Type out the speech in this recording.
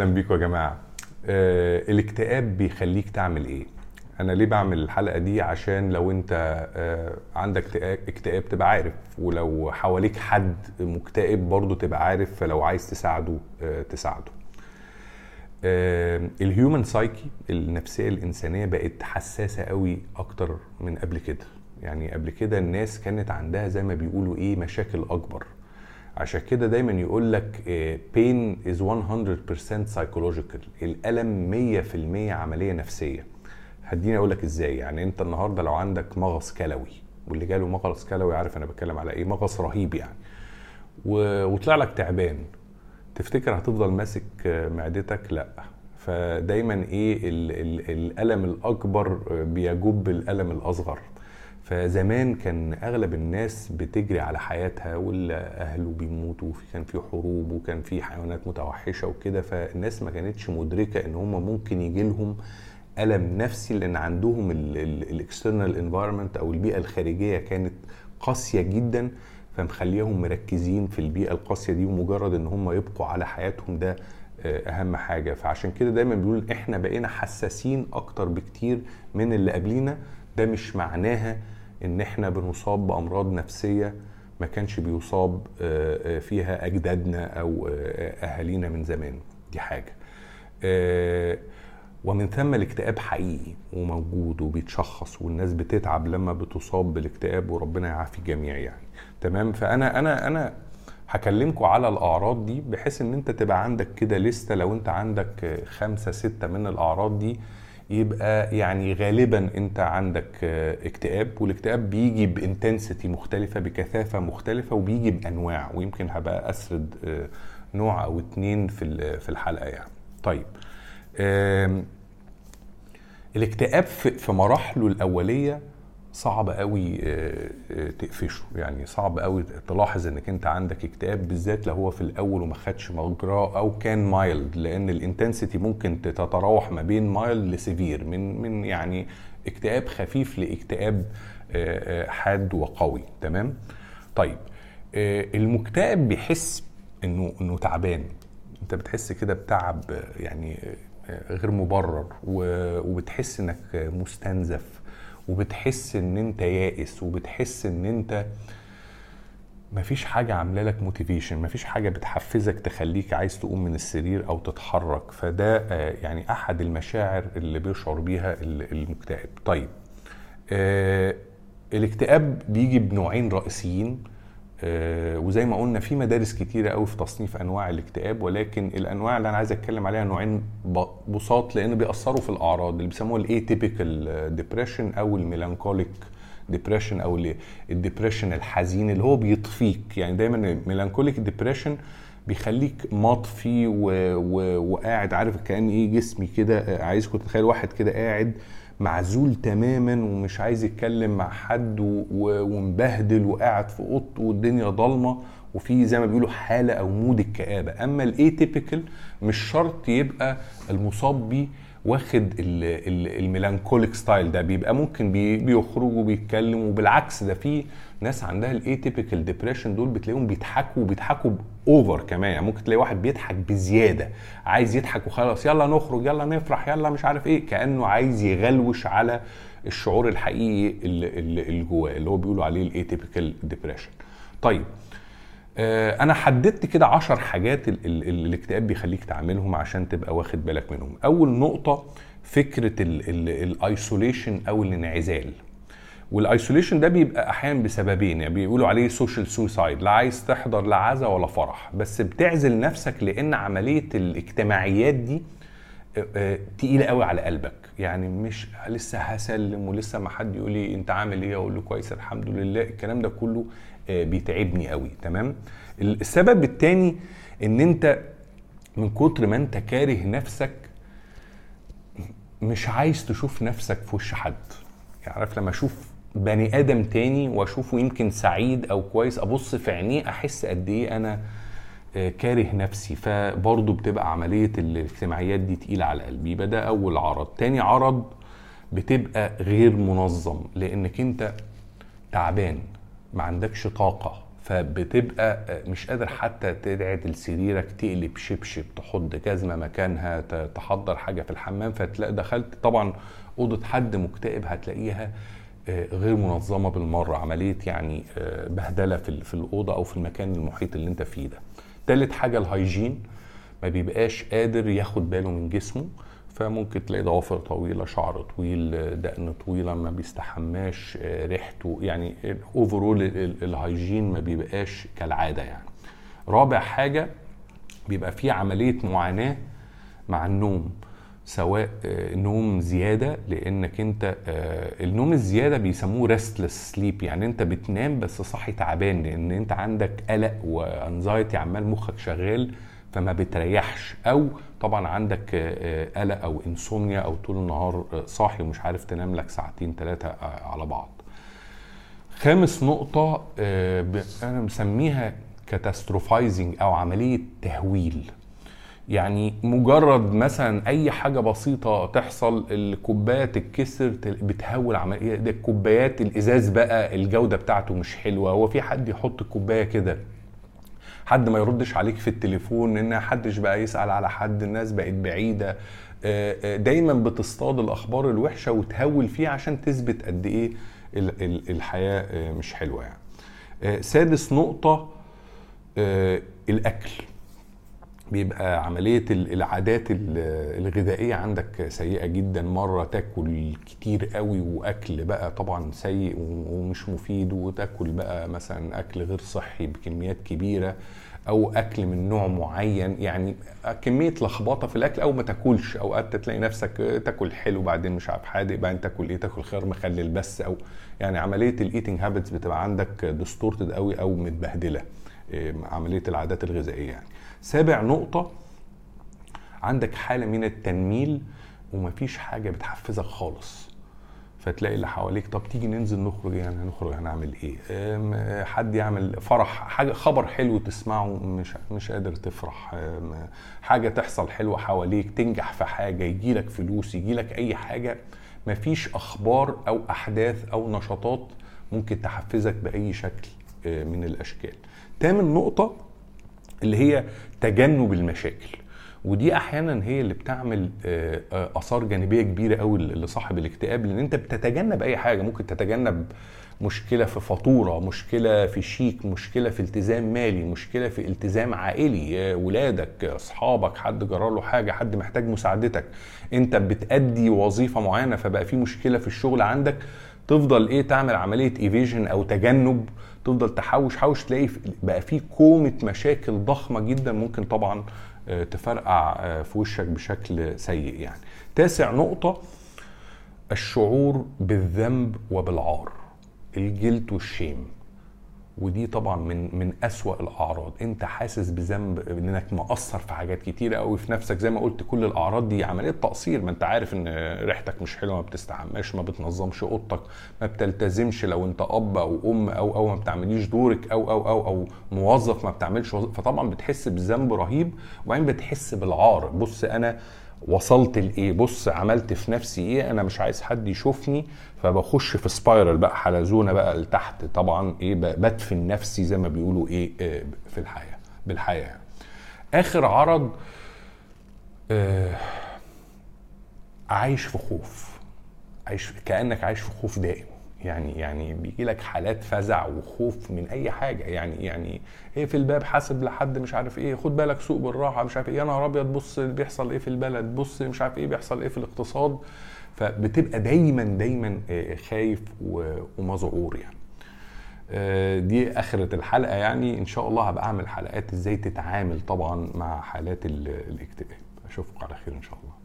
أهلا بيكم يا جماعة. آه الاكتئاب بيخليك تعمل إيه؟ أنا ليه بعمل الحلقة دي؟ عشان لو أنت آه عندك اكتئاب- تبقى عارف ولو حواليك حد مكتئب برضه تبقى عارف فلو عايز تساعده آه تساعده. الهيومن سايكي النفسية الإنسانية بقت حساسة قوي أكتر من قبل كده. يعني قبل كده الناس كانت عندها زي ما بيقولوا إيه مشاكل أكبر. عشان كده دايما يقول لك pain is 100% psychological. الألم 100% عملية نفسية. هديني أقول لك إزاي. يعني أنت النهارده لو عندك مغص كلوي واللي جاله مغص كلوي عارف أنا بتكلم على إيه؟ مغص رهيب يعني. و... وطلع لك تعبان. تفتكر هتفضل ماسك معدتك؟ لأ. فدايما إيه ال ال الألم الأكبر بيجب الألم الأصغر. فزمان كان أغلب الناس بتجري على حياتها واهله بيموتوا وفي كان في حروب وكان في حيوانات متوحشة وكده فالناس ما كانتش مدركة إن هم ممكن يجي لهم ألم نفسي لأن عندهم ال external environment أو البيئة الخارجية كانت قاسية جدا فمخليهم مركزين في البيئة القاسية دي ومجرد إن هم يبقوا على حياتهم ده أهم حاجة. فعشان كده دايما بيقول إحنا بقينا حساسين أكتر بكتير من اللي قبلينا. ده مش معناها إن إحنا بنصاب بأمراض نفسية ما كانش بيصاب فيها أجدادنا أو أهالينا من زمان. دي حاجة. ومن ثم الاكتئاب حقيقي وموجود وبيتشخص والناس بتتعب لما بتصاب بالاكتئاب وربنا يعافي الجميع يعني. تمام؟ فأنا أنا أنا هكلمكم على الأعراض دي بحيث إن أنت تبقى عندك كده لستة لو أنت عندك خمسة ستة من الأعراض دي يبقى يعني غالبا أنت عندك اكتئاب والاكتئاب بيجي ب intensity مختلفة بكثافة مختلفة وبيجي بانواع ويمكن هبقى أسرد نوع أو اتنين في في الحلقة يعني. طيب الاكتئاب في مراحله الأولية صعب قوي تقفشه. يعني صعب قوي تلاحظ إنك أنت عندك اكتئاب بالذات لو هو في الأول وما خدش مجراه أو كان mild لأن ال intensity ممكن تتراوح ما بين mild ل severe من من يعني اكتئاب خفيف لاكتئاب حاد وقوي. تمام؟ طيب المكتئب بيحس إنه إنه تعبان. أنت بتحس كده بتعب يعني غير مبرر وبتحس إنك مستنزف. وبتحس إن أنت يائس وبتحس إن أنت مفيش حاجة عاملة لك موتيفيشن مفيش حاجة بتحفزك تخليك عايز تقوم من السرير أو تتحرك. فده يعني أحد المشاعر اللي بيشعر بيها المكتئب. طيب الاكتئاب بيجي بنوعين رئيسيين. وزي ما قلنا في مدارس كتيرة قوي في تصنيف أنواع الاكتئاب ولكن الأنواع اللي أنا عايز أتكلم عليها نوعين بساط لأن بيأثروا في الأعراض اللي بيسموها ال atypical depression أو ال melancholic depression أو ال depression الحزين اللي هو بيطفيك. يعني دايما ال melancholic depression بيخليك مطفي و... و... وقاعد عارف كأن إيه جسمي كده عايزكم تتخيل واحد كده قاعد معزول تماما ومش عايز يتكلم مع حد ومبهدل وقاعد في أوضته والدنيا ضلمة وفي زي ما بيقولوا حالة أو mood الكآبة. أما ال atypical مش شرط يبقى المصاب بيه واخد ال melancholic style ده بيبقى ممكن بيخرج وبيتكلم وبالعكس ده في ناس عندها ال atypical depression دول بتلاقيهم بيضحكوا وبيضحكوا over كمان. يعني ممكن تلاقي واحد بيضحك بزيادة عايز يضحك وخلاص يلا نخرج يلا نفرح يلا مش عارف إيه كأنه عايز يغلوش على الشعور الحقيقي اللي جواه اللي هو بيقولوا عليه ال atypical depression طيب أنا حددت كده عشر حاجات اللي الاكتئاب بيخليك تعملهم عشان تبقى واخد بالك منهم. أول نقطة فكرة ال isolation أو الانعزال. وال isolation ده بيبقى أحيانا بسببين يعني بيقولوا عليه social suicide لا عايز تحضر لا عزا ولا فرح. بس بتعزل نفسك لأن عملية الاجتماعيات دي تقيلة قوي على قلبك. يعني مش لسه هسلم ولسه ما حد يقول لي أنت عامل إيه؟ أقول له كويس الحمد لله الكلام ده كله. بيتعبني قوي تمام؟ السبب الثاني إن أنت من كتر ما أنت كاره نفسك مش عايز تشوف نفسك في وش حد. يعني عارف لما أشوف بني آدم تاني وأشوفه يمكن سعيد أو كويس أبص في عينيه أحس قد إيه أنا كاره نفسي. فبرضه بتبقى عملية الاجتماعيات دي تقيلة على قلبي. يبقى ده أول عرض. تاني عرض بتبقى غير منظم لأنك أنت تعبان. ما عندكش طاقة فبتبقى مش قادر حتى تدعدل سريرك تقلب شبشب تحط جزمه مكانها تحضر حاجة في الحمام فتلاقي دخلت طبعا أوضة حد مكتئب هتلاقيها آه، غير منظمة بالمرة عملية يعني آه، بهدلة في في الأوضة أو في المكان المحيط اللي أنت فيه ده. تالت حاجة ال hygiene ما بيبقاش قادر ياخد باله من جسمه. فممكن تلاقي ضوافر طويله شعر طويل دقن طويلة ما بيستحماش آه، ريحته يعني overall ال hygiene ما بيبقاش كالعادة يعني. رابع حاجة بيبقى في عملية معاناة مع النوم سواء آه، نوم زيادة لأنك أنت آه، النوم الزيادة بيسموه ريستلس سليب يعني أنت بتنام بس صاحي تعبان لأن أنت عندك قلق وانزايتي عمال مخك شغال فما بتريحش. أو طبعا عندك آه، قلق أو انسومنيا أو طول النهار صاحي ومش عارف تنام لك ساعتين ثلاثة على بعض. خامس نقطة أنا مسميها كاتاستروفايزنج أو عملية تهويل. يعني مجرد مثلا أي حاجة بسيطة تحصل الكوبايه تتكسر بتهول عملية ده الكوبايات الإزاز بقى الجودة بتاعته مش حلوة. هو في حد يحط الكوبايه كده؟ حد ما يردش عليك في التليفون إن حدش بقى يسأل على حد الناس بقت بعيدة. آه، آه، دايما بتصطاد الأخبار الوحشة وتهول فيها عشان تثبت قد إيه الحياة آه، مش حلوة يعني. سادس نقطة الأكل. بيبقى عملية العادات الغذائية عندك سيئة جدا مرة تاكل كتير قوي وأكل بقى طبعا سيء ومش مفيد وتاكل بقى مثلا أكل غير صحي بكميات كبيرة أو أكل من نوع معين. يعني كمية لخبطة في الأكل أو ما تاكلش. أوقات تلاقي نفسك تاكل حلو بعدين مش عارف حادق بعدين تاكل إيه تاكل خيار مخلل بس. أو يعني عملية ال eating habits بتبقى عندك distorted قوي أو متبهدلة. إيه، عملية العادات الغذائية يعني. سابع نقطة عندك حالة من التنميل ومفيش حاجة بتحفزك خالص. فتلاقي اللي حواليك طب تيجي ننزل نخرج؟ يعني هنخرج هنعمل إيه؟ حد يعمل فرح حاجة خبر حلو تسمعه مش مش قادر تفرح. حاجة تحصل حلوة حواليك تنجح في حاجة يجيلك فلوس يجيلك أي حاجة مفيش أخبار أو أحداث أو نشاطات ممكن تحفزك بأي شكل آه، من الأشكال. تامن نقطة اللي هي تجنب المشاكل. ودي أحيانا هي اللي بتعمل آه، آه، آثار جانبية كبيرة قوي لصاحب الاكتئاب لأن أنت بتتجنب أي حاجة. ممكن تتجنب مشكلة في فاتورة مشكلة في شيك مشكلة في التزام مالي مشكلة في التزام عائلي ولادك أصحابك حد جرى له حاجة حد محتاج مساعدتك. أنت بتأدي وظيفة معينة فبقى في مشكلة في الشغل عندك تفضل إيه تعمل عملية ايفيجن أو تجنب تفضل تحوش حوش تلاقي بقى في كومة مشاكل ضخمة جدا. ممكن طبعا آه، تفرقع آه، في وشك بشكل سيء يعني. تاسع نقطة الشعور بالذنب وبالعار الجلد والشيم ودي طبعا من من أسوأ الأعراض. أنت حاسس بذنب إنك مقصر في حاجات كتيرة قوي في نفسك زي ما قلت كل الأعراض دي عملية تقصير. ما أنت عارف إن ريحتك مش حلوة ما بتستحماش ما بتنظمش أوضتك ما بتلتزمش لو أنت أب أو أم أو أو ما بتعمليش دورك أو أو أو أو موظف ما بتعملش. فطبعا بتحس بذنب رهيب وبعدين بتحس بالعار. بص أنا وصلت لإيه؟ بص عملت في نفسي إيه؟ أنا مش عايز حد يشوفني فبخش في سبايرال بقى حلزونة بقى لتحت. طبعا إيه؟ بدفن نفسي زي ما بيقولوا إيه, إيه في الحياة بالحياة آخر عرض آه عايش في خوف. عايش كأنك عايش في خوف دائم. يعني يعني بيجي لك حالات فزع وخوف من أي حاجة. يعني يعني إيه في الباب حاسب لحد مش عارف إيه خد بالك سوق بالراحة مش عارف إيه يا نهار أبيض بص بيحصل إيه في البلد بص مش عارف إيه بيحصل إيه في الاقتصاد. فبتبقى دايما دايما آه، خايف ومذعور يعني. آه، دي آخرة الحلقة يعني. إن شاء الله هبقى أعمل حلقات إزاي تتعامل طبعا مع حالات الاكتئاب. اشوفكم على خير إن شاء الله.